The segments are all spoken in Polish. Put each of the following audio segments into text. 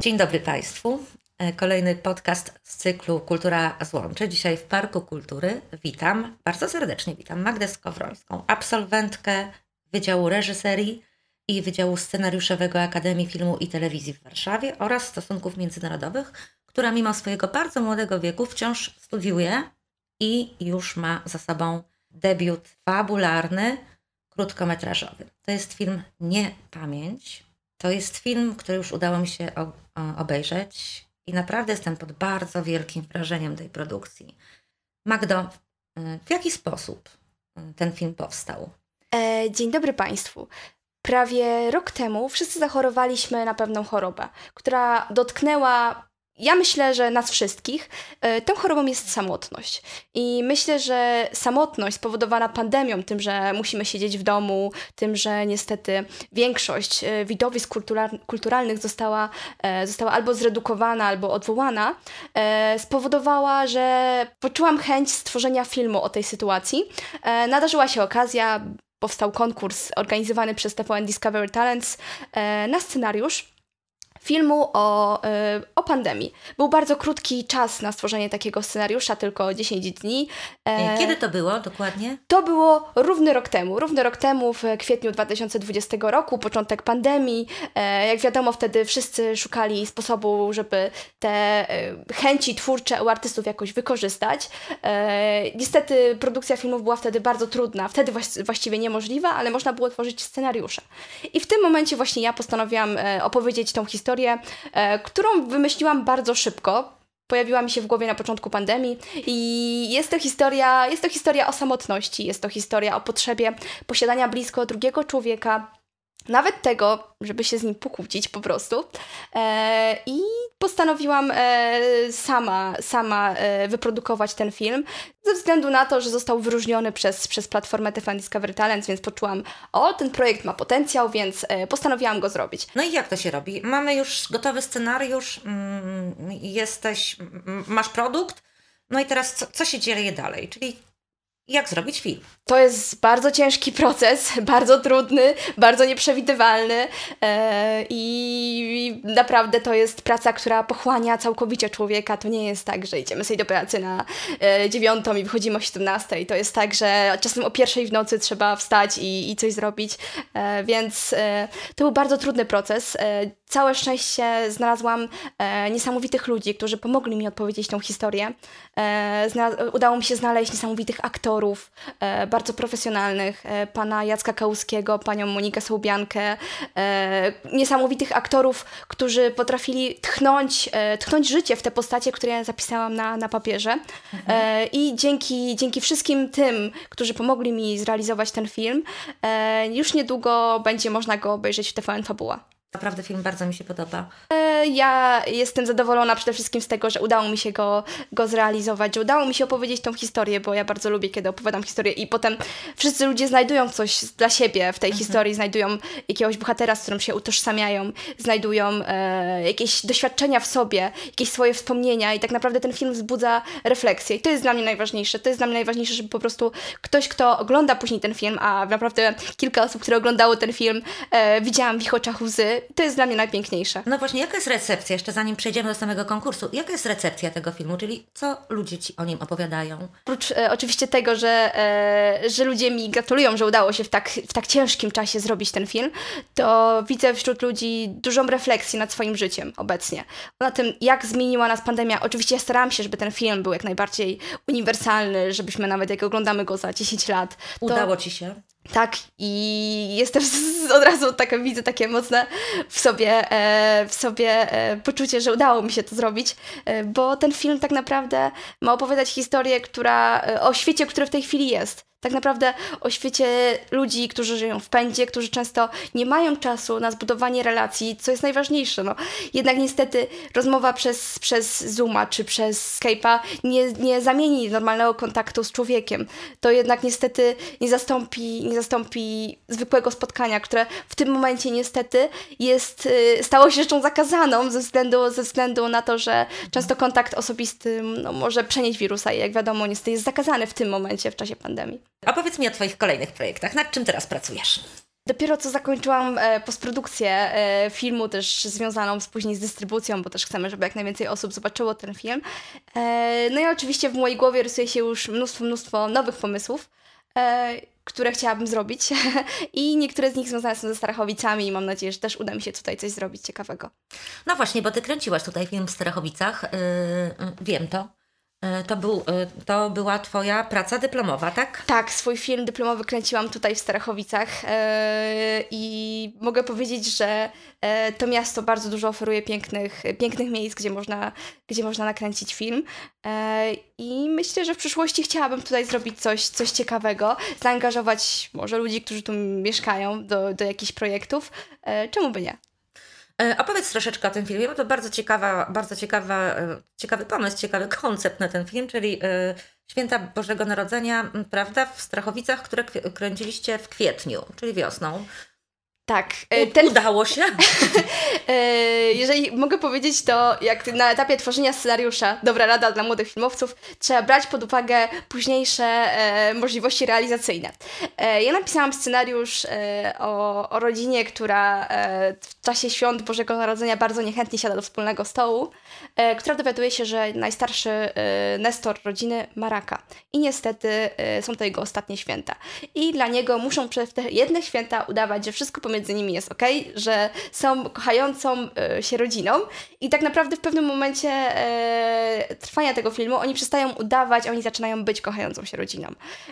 Dzień dobry Państwu. E, kolejny podcast z cyklu Kultura złączy. Dzisiaj w Parku Kultury witam, bardzo serdecznie witam Magdę Skowrońską, absolwentkę Wydziału Reżyserii i Wydziału Scenariuszowego Akademii Filmu i Telewizji w Warszawie oraz Stosunków Międzynarodowych, która mimo swojego bardzo młodego wieku wciąż studiuje i już ma za sobą debiut fabularny, krótkometrażowy. To jest film Nie Pamięć. To jest film, który już udało mi się obejrzeć i naprawdę jestem pod bardzo wielkim wrażeniem tej produkcji. Magdo, w jaki sposób ten film powstał? E, dzień dobry Państwu. Prawie rok temu wszyscy zachorowaliśmy na pewną chorobę, która dotknęła ja myślę, że nas wszystkich, e, tą chorobą jest samotność. I myślę, że samotność spowodowana pandemią, tym, że musimy siedzieć w domu, tym, że niestety większość e, widowisk kulturalnych została, e, została albo zredukowana, albo odwołana, spowodowała, że poczułam chęć stworzenia filmu o tej sytuacji. Nadarzyła się okazja, powstał konkurs organizowany przez TVN Discovery Talents na scenariusz filmu o, y, o pandemii. Był bardzo krótki czas na stworzenie takiego scenariusza, tylko 10 dni. E, Kiedy to było dokładnie? To było równy rok temu. Równy rok temu, w kwietniu 2020 roku, początek pandemii. E, jak wiadomo, wtedy wszyscy szukali sposobu, żeby te e, chęci twórcze u artystów jakoś wykorzystać. Niestety produkcja filmów była wtedy bardzo trudna, wtedy właściwie niemożliwa, ale można było tworzyć scenariusze. I w tym momencie właśnie ja postanowiłam opowiedzieć tą historię historię, e, którą wymyśliłam bardzo szybko. Pojawiła mi się w głowie na początku pandemii i jest to historia, jest to historia o samotności, jest to historia o potrzebie posiadania blisko drugiego człowieka, nawet tego, żeby się z nim pokłócić po prostu. E, I postanowiłam e, sama, sama e, wyprodukować ten film, ze względu na to, że został wyróżniony przez, przez platformę TVN Discovery Talents, więc poczułam, o, ten projekt ma potencjał, więc e, postanowiłam go zrobić. No i jak to się robi? Mamy już gotowy scenariusz, mm, jesteś, masz produkt, no i teraz co, co się dzieje dalej? Czyli jak zrobić film. To jest bardzo ciężki proces, bardzo trudny, bardzo nieprzewidywalny e, i naprawdę to jest praca, która pochłania całkowicie człowieka. To nie jest tak, że idziemy sobie do pracy na e, dziewiątą i wychodzimy o 17. To jest tak, że czasem o pierwszej w nocy trzeba wstać i, i coś zrobić, e, więc to był bardzo trudny proces. Całe szczęście znalazłam niesamowitych ludzi, którzy pomogli mi odpowiedzieć tą historię. udało mi się znaleźć niesamowitych aktorów, bardzo profesjonalnych, e, pana Jacka Kałuskiego, panią Monikę Sołbiankę, e, niesamowitych aktorów, którzy potrafili tchnąć, e, tchnąć życie w te postacie, które ja zapisałam na, na papierze. Mhm. I dzięki, dzięki wszystkim tym, którzy pomogli mi zrealizować ten film, już niedługo będzie można go obejrzeć w TVN Fabuła. Naprawdę film bardzo mi się podoba. E, ja jestem zadowolona przede wszystkim z tego, że udało mi się go, go zrealizować, że udało mi się opowiedzieć tą historię, bo ja bardzo lubię, kiedy opowiadam historię i potem wszyscy ludzie znajdują coś dla siebie w tej mhm. historii, znajdują jakiegoś bohatera, z którym się utożsamiają, znajdują e, jakieś doświadczenia w sobie, jakieś swoje wspomnienia i tak naprawdę ten film wzbudza refleksję i to jest dla mnie najważniejsze. To jest dla mnie najważniejsze, żeby po prostu ktoś, kto ogląda później ten film, a naprawdę kilka osób, które oglądało ten film, e, widziałam w ich oczach łzy, to jest dla mnie najpiękniejsze. No właśnie, jaka jest recepcja, jeszcze zanim przejdziemy do samego konkursu, jaka jest recepcja tego filmu, czyli co ludzie Ci o nim opowiadają? Oprócz e, oczywiście tego, że, e, że ludzie mi gratulują, że udało się w tak, w tak ciężkim czasie zrobić ten film, to widzę wśród ludzi dużą refleksję nad swoim życiem obecnie. Na tym, jak zmieniła nas pandemia. Oczywiście ja starałam się, żeby ten film był jak najbardziej uniwersalny, żebyśmy nawet jak oglądamy go za 10 lat. To... Udało Ci się? Tak, i jestem od razu taka, widzę takie mocne w sobie, e, w sobie e, poczucie, że udało mi się to zrobić, e, bo ten film tak naprawdę ma opowiadać historię, która o świecie, który w tej chwili jest tak naprawdę o świecie ludzi, którzy żyją w pędzie, którzy często nie mają czasu na zbudowanie relacji, co jest najważniejsze. No. Jednak niestety rozmowa przez, przez Zooma czy przez Skype'a nie, nie zamieni normalnego kontaktu z człowiekiem. To jednak niestety nie zastąpi, nie zastąpi zwykłego spotkania, które w tym momencie niestety jest, y, stało się rzeczą zakazaną ze względu, ze względu na to, że często kontakt osobisty no, może przenieść wirusa i jak wiadomo niestety jest zakazany w tym momencie w czasie pandemii. A powiedz mi o Twoich kolejnych projektach. Nad czym teraz pracujesz? Dopiero co zakończyłam e, postprodukcję e, filmu, też związaną z, później z dystrybucją, bo też chcemy, żeby jak najwięcej osób zobaczyło ten film. E, no i oczywiście w mojej głowie rysuje się już mnóstwo, mnóstwo nowych pomysłów, e, które chciałabym zrobić. I niektóre z nich związane są ze Starachowicami i mam nadzieję, że też uda mi się tutaj coś zrobić ciekawego. No właśnie, bo ty kręciłaś tutaj film w Starachowicach. Yy, wiem to. Yy, to, był, yy, to była Twoja praca dyplomowa, tak? Tak, swój film dyplomowy kręciłam tutaj w Starachowicach yy, i mogę powiedzieć, że to miasto bardzo dużo oferuje pięknych, pięknych miejsc, gdzie można, gdzie można nakręcić film. I myślę, że w przyszłości chciałabym tutaj zrobić coś, coś ciekawego, zaangażować może ludzi, którzy tu mieszkają do, do jakichś projektów. Czemu by nie? E, opowiedz troszeczkę o tym filmie, bo to bardzo ciekawa, bardzo ciekawa, e, ciekawy pomysł, ciekawy koncept na ten film, czyli e, Święta Bożego Narodzenia, prawda, w Strachowicach, które kręciliście w kwietniu, czyli wiosną. Tak. Ten... Udało się? Jeżeli mogę powiedzieć, to jak na etapie tworzenia scenariusza, dobra rada dla młodych filmowców, trzeba brać pod uwagę późniejsze możliwości realizacyjne. Ja napisałam scenariusz o, o rodzinie, która w czasie świąt Bożego Narodzenia bardzo niechętnie siada do wspólnego stołu, która dowiaduje się, że najstarszy Nestor rodziny ma raka. I niestety są to jego ostatnie święta. I dla niego muszą przez te jedne święta udawać, że wszystko pomiędzy między nimi jest ok, że są kochającą e, się rodziną i tak naprawdę w pewnym momencie e, trwania tego filmu oni przestają udawać, oni zaczynają być kochającą się rodziną.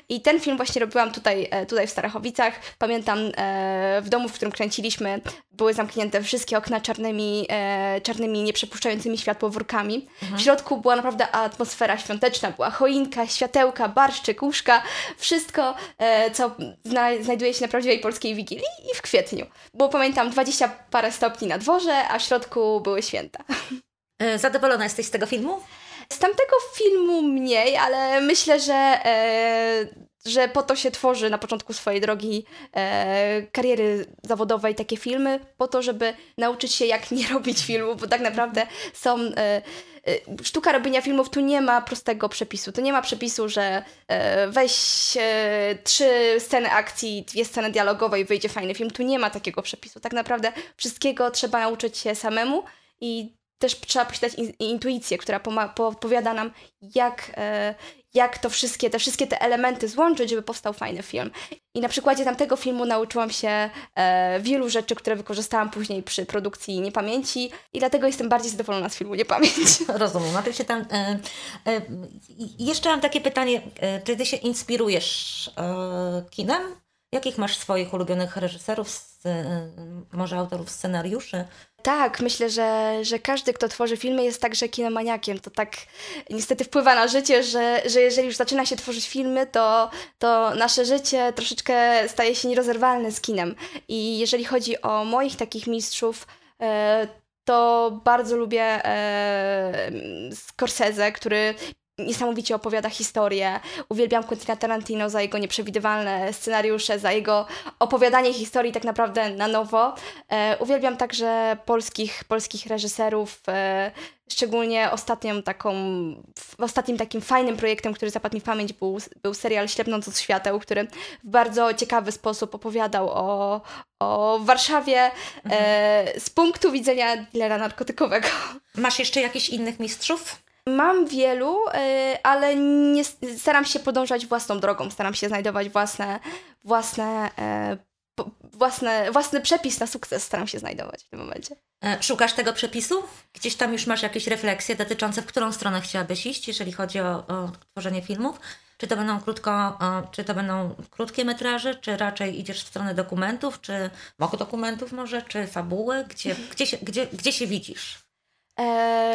I ten film właśnie robiłam tutaj, e, tutaj w Starachowicach. Pamiętam e, w domu, w którym kręciliśmy, były zamknięte wszystkie okna czarnymi, e, czarnymi nieprzepuszczającymi światło workami. Mhm. W środku była naprawdę atmosfera świąteczna, była choinka, światełka, barszczyk, łóżka, wszystko, e, co zna znajduje się na prawdziwej polskiej Wigilii i w kwietniu kwietniu. Było pamiętam 20 parę stopni na dworze, a w środku były święta. E, zadowolona jesteś z tego filmu? Z tamtego filmu mniej, ale myślę, że, e, że po to się tworzy na początku swojej drogi e, kariery zawodowej takie filmy, po to, żeby nauczyć się jak nie robić filmu, bo tak naprawdę są e, Y, sztuka robienia filmów tu nie ma prostego przepisu. Tu nie ma przepisu, że e, weź e, trzy sceny akcji, dwie sceny dialogowe i wyjdzie fajny film. Tu nie ma takiego przepisu. Tak naprawdę wszystkiego trzeba nauczyć się samemu i też trzeba posiadać intuicję, która podpowiada nam, jak, e, jak to wszystkie, te wszystkie te elementy złączyć, żeby powstał fajny film. I na przykładzie tamtego filmu nauczyłam się e, wielu rzeczy, które wykorzystałam później przy produkcji Niepamięci i dlatego jestem bardziej zadowolona z filmu Niepamięć. Rozumiem. A ty się tam... E, e, jeszcze mam takie pytanie. E, czy ty się inspirujesz e, kinem? Jakich masz swoich ulubionych reżyserów, może autorów scenariuszy? Tak, myślę, że, że każdy, kto tworzy filmy, jest także kinomaniakiem. To tak niestety wpływa na życie, że, że jeżeli już zaczyna się tworzyć filmy, to, to nasze życie troszeczkę staje się nierozerwalne z kinem. I jeżeli chodzi o moich takich mistrzów, e, to bardzo lubię e, Scorsese, który niesamowicie opowiada historię. Uwielbiam Quentina Tarantino za jego nieprzewidywalne scenariusze, za jego opowiadanie historii tak naprawdę na nowo. E, uwielbiam także polskich, polskich reżyserów, e, szczególnie ostatnią taką, ostatnim takim fajnym projektem, który zapadł mi w pamięć był, był serial Ślepnąc od świateł, który w bardzo ciekawy sposób opowiadał o, o Warszawie e, mhm. z punktu widzenia dealera narkotykowego. Masz jeszcze jakichś innych mistrzów? Mam wielu, y, ale nie, staram się podążać własną drogą, staram się znajdować własne, własne, e, własne, własny przepis na sukces, staram się znajdować w tym momencie. E, szukasz tego przepisu? Gdzieś tam już masz jakieś refleksje dotyczące, w którą stronę chciałabyś iść, jeżeli chodzi o, o tworzenie filmów? Czy to będą krótko, czy to będą krótkie metraże, czy raczej idziesz w stronę dokumentów, czy dokumentów może, czy fabuły? Gdzie, gdzie, się, gdzie, gdzie się widzisz?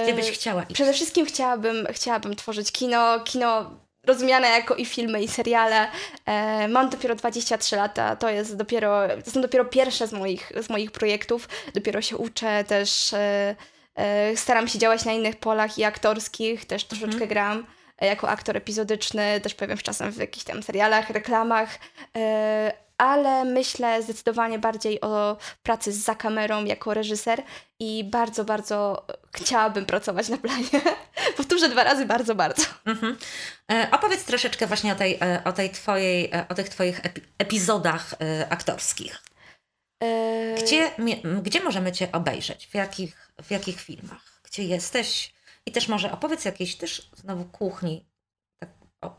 Gdzie byś chciała iść? Przede wszystkim chciałabym, chciałabym tworzyć kino, kino rozumiane jako i filmy, i seriale. E, mam dopiero 23 lata, to jest dopiero, to są dopiero pierwsze z moich, z moich projektów. Dopiero się uczę też, e, e, staram się działać na innych polach i aktorskich, też troszeczkę mhm. gram jako aktor epizodyczny, też pojawiam się czasem w jakichś tam serialach, reklamach, e, ale myślę zdecydowanie bardziej o pracy za kamerą jako reżyser i bardzo, bardzo chciałabym pracować na planie. Powtórzę dwa razy, bardzo, bardzo. Mhm. E, opowiedz troszeczkę właśnie o, tej, e, o, tej twojej, e, o tych Twoich epi epizodach aktorskich. Gdzie, gdzie możemy Cię obejrzeć? W jakich, w jakich filmach? Gdzie jesteś? I też może opowiedz jakiejś też znowu kuchni.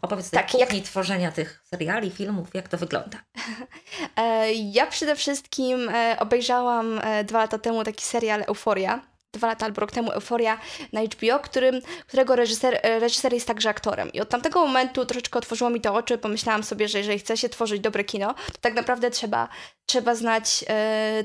Opowiedz tak, kuchni jak... tworzenia tych seriali, filmów, jak to wygląda. E, ja przede wszystkim e, obejrzałam dwa lata temu taki serial Euforia dwa lata albo rok temu Euforia na HBO, którym, którego reżyser, reżyser jest także aktorem. I od tamtego momentu troszeczkę otworzyło mi to oczy, pomyślałam sobie, że jeżeli chce się tworzyć dobre kino, to tak naprawdę trzeba, trzeba znać e,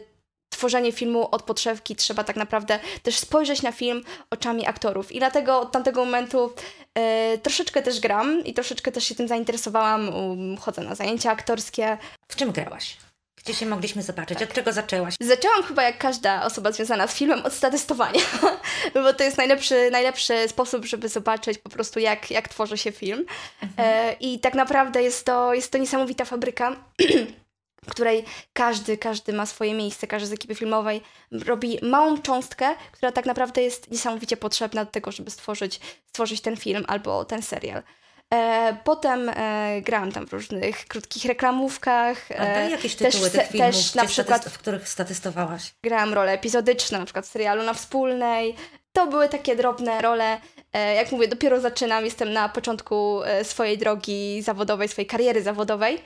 tworzenie filmu od podszewki, trzeba tak naprawdę też spojrzeć na film oczami aktorów. I dlatego od tamtego momentu e, troszeczkę też gram i troszeczkę też się tym zainteresowałam, um, chodzę na zajęcia aktorskie. W czym grałaś? Gdzie się mogliśmy zobaczyć? Tak. Od czego zaczęłaś? Zaczęłam chyba jak każda osoba związana z filmem od statystowania, bo to jest najlepszy, najlepszy sposób, żeby zobaczyć po prostu jak, jak tworzy się film. Mhm. E, I tak naprawdę jest to, jest to niesamowita fabryka. w której każdy, każdy ma swoje miejsce, każdy z ekipy filmowej robi małą cząstkę, która tak naprawdę jest niesamowicie potrzebna do tego, żeby stworzyć, stworzyć ten film albo ten serial. E, potem e, grałam tam w różnych krótkich reklamówkach. A daj jakieś tytuły też, tych filmów, też na przykład, w których statystowałaś? Grałam role epizodyczne, na przykład w serialu na wspólnej. To były takie drobne role. E, jak mówię, dopiero zaczynam, jestem na początku e, swojej drogi zawodowej, swojej kariery zawodowej.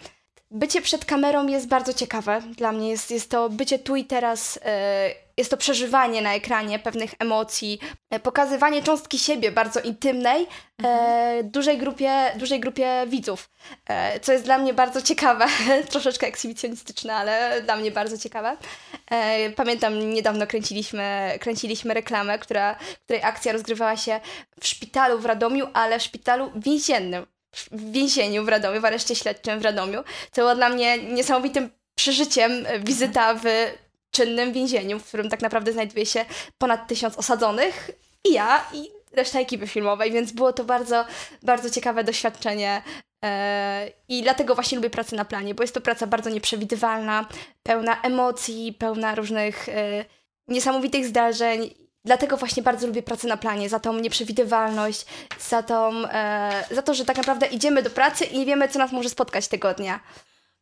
Bycie przed kamerą jest bardzo ciekawe. Dla mnie jest, jest to bycie tu i teraz, e, jest to przeżywanie na ekranie pewnych emocji, e, pokazywanie cząstki siebie bardzo intymnej e, mhm. dużej, grupie, dużej grupie widzów, co jest dla mnie bardzo ciekawe, troszeczkę ekshibicjonistyczne, ale dla mnie bardzo ciekawe. Pamiętam, niedawno kręciliśmy, kręciliśmy reklamę, która, której akcja rozgrywała się w szpitalu w Radomiu, ale w szpitalu więziennym w więzieniu w Radomiu, w areszcie śledczym w Radomiu. To było dla mnie niesamowitym przeżyciem e, wizyta w czynnym więzieniu, w którym tak naprawdę znajduje się ponad tysiąc osadzonych i ja i reszta ekipy filmowej, więc było to bardzo, bardzo ciekawe doświadczenie e, i dlatego właśnie lubię pracę na planie, bo jest to praca bardzo nieprzewidywalna, pełna emocji, pełna różnych e, niesamowitych zdarzeń Dlatego właśnie bardzo lubię pracę na planie, za tą nieprzewidywalność, za, tą, e, za to, że tak naprawdę idziemy do pracy i nie wiemy, co nas może spotkać tego dnia.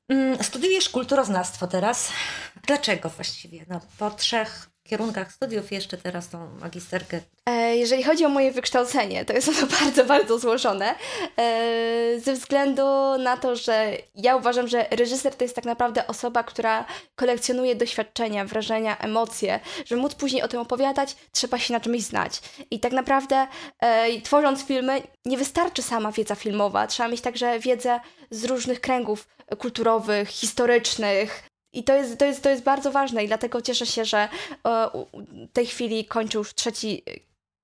Mm, studiujesz kulturoznawstwo teraz. Dlaczego właściwie? No, po trzech kierunkach studiów jeszcze teraz tą magisterkę? E, jeżeli chodzi o moje wykształcenie, to jest ono bardzo, bardzo złożone. E, ze względu na to, że ja uważam, że reżyser to jest tak naprawdę osoba, która kolekcjonuje doświadczenia, wrażenia, emocje. Żeby móc później o tym opowiadać, trzeba się na czymś znać. I tak naprawdę e, tworząc filmy, nie wystarczy sama wiedza filmowa. Trzeba mieć także wiedzę z różnych kręgów kulturowych, historycznych, i to jest, to, jest, to jest bardzo ważne i dlatego cieszę się, że e, w tej chwili kończę już trzeci,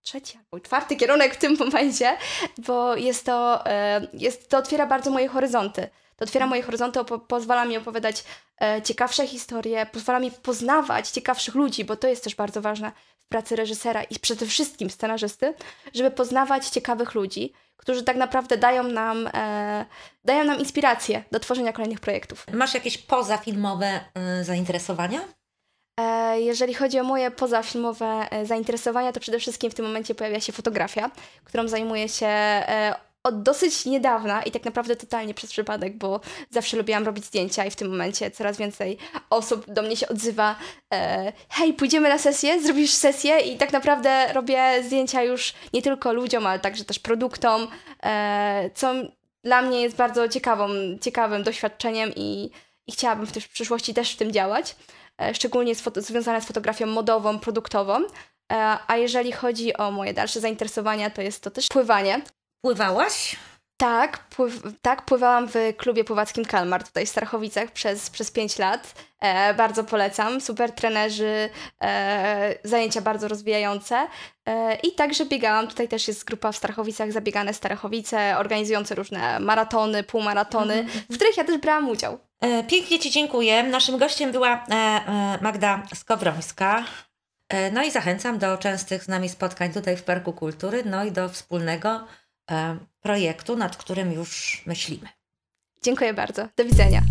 trzeci albo czwarty kierunek w tym momencie, bo jest to, e, jest, to otwiera bardzo moje horyzonty. To otwiera moje horyzonty, po, pozwala mi opowiadać e, ciekawsze historie, pozwala mi poznawać ciekawszych ludzi, bo to jest też bardzo ważne w pracy reżysera i przede wszystkim scenarzysty, żeby poznawać ciekawych ludzi, którzy tak naprawdę dają nam, e, dają nam inspirację do tworzenia kolejnych projektów. Masz jakieś pozafilmowe y, zainteresowania? E, jeżeli chodzi o moje pozafilmowe e, zainteresowania, to przede wszystkim w tym momencie pojawia się fotografia, którą zajmuję się e, od dosyć niedawna i tak naprawdę totalnie przez przypadek, bo zawsze lubiłam robić zdjęcia i w tym momencie coraz więcej osób do mnie się odzywa e, hej, pójdziemy na sesję, zrobisz sesję i tak naprawdę robię zdjęcia już nie tylko ludziom, ale także też produktom, e, co dla mnie jest bardzo ciekawą, ciekawym doświadczeniem i, i chciałabym w, w przyszłości też w tym działać, e, szczególnie z związane z fotografią modową, produktową. E, a jeżeli chodzi o moje dalsze zainteresowania, to jest to też pływanie. Pływałaś? Tak, pływ tak, pływałam w klubie pływackim Kalmar tutaj w Starachowicach przez, przez 5 lat. E, bardzo polecam. Super trenerzy, e, zajęcia bardzo rozwijające. E, I także biegałam. Tutaj też jest grupa w Starachowicach, Zabiegane Starachowice, organizujące różne maratony, półmaratony, mm -hmm. w których ja też brałam udział. E, pięknie Ci dziękuję. Naszym gościem była e, e, Magda Skowrońska. No i zachęcam do częstych z nami spotkań tutaj w Parku Kultury, no i do wspólnego projektu, nad którym już myślimy. Dziękuję bardzo. Do widzenia.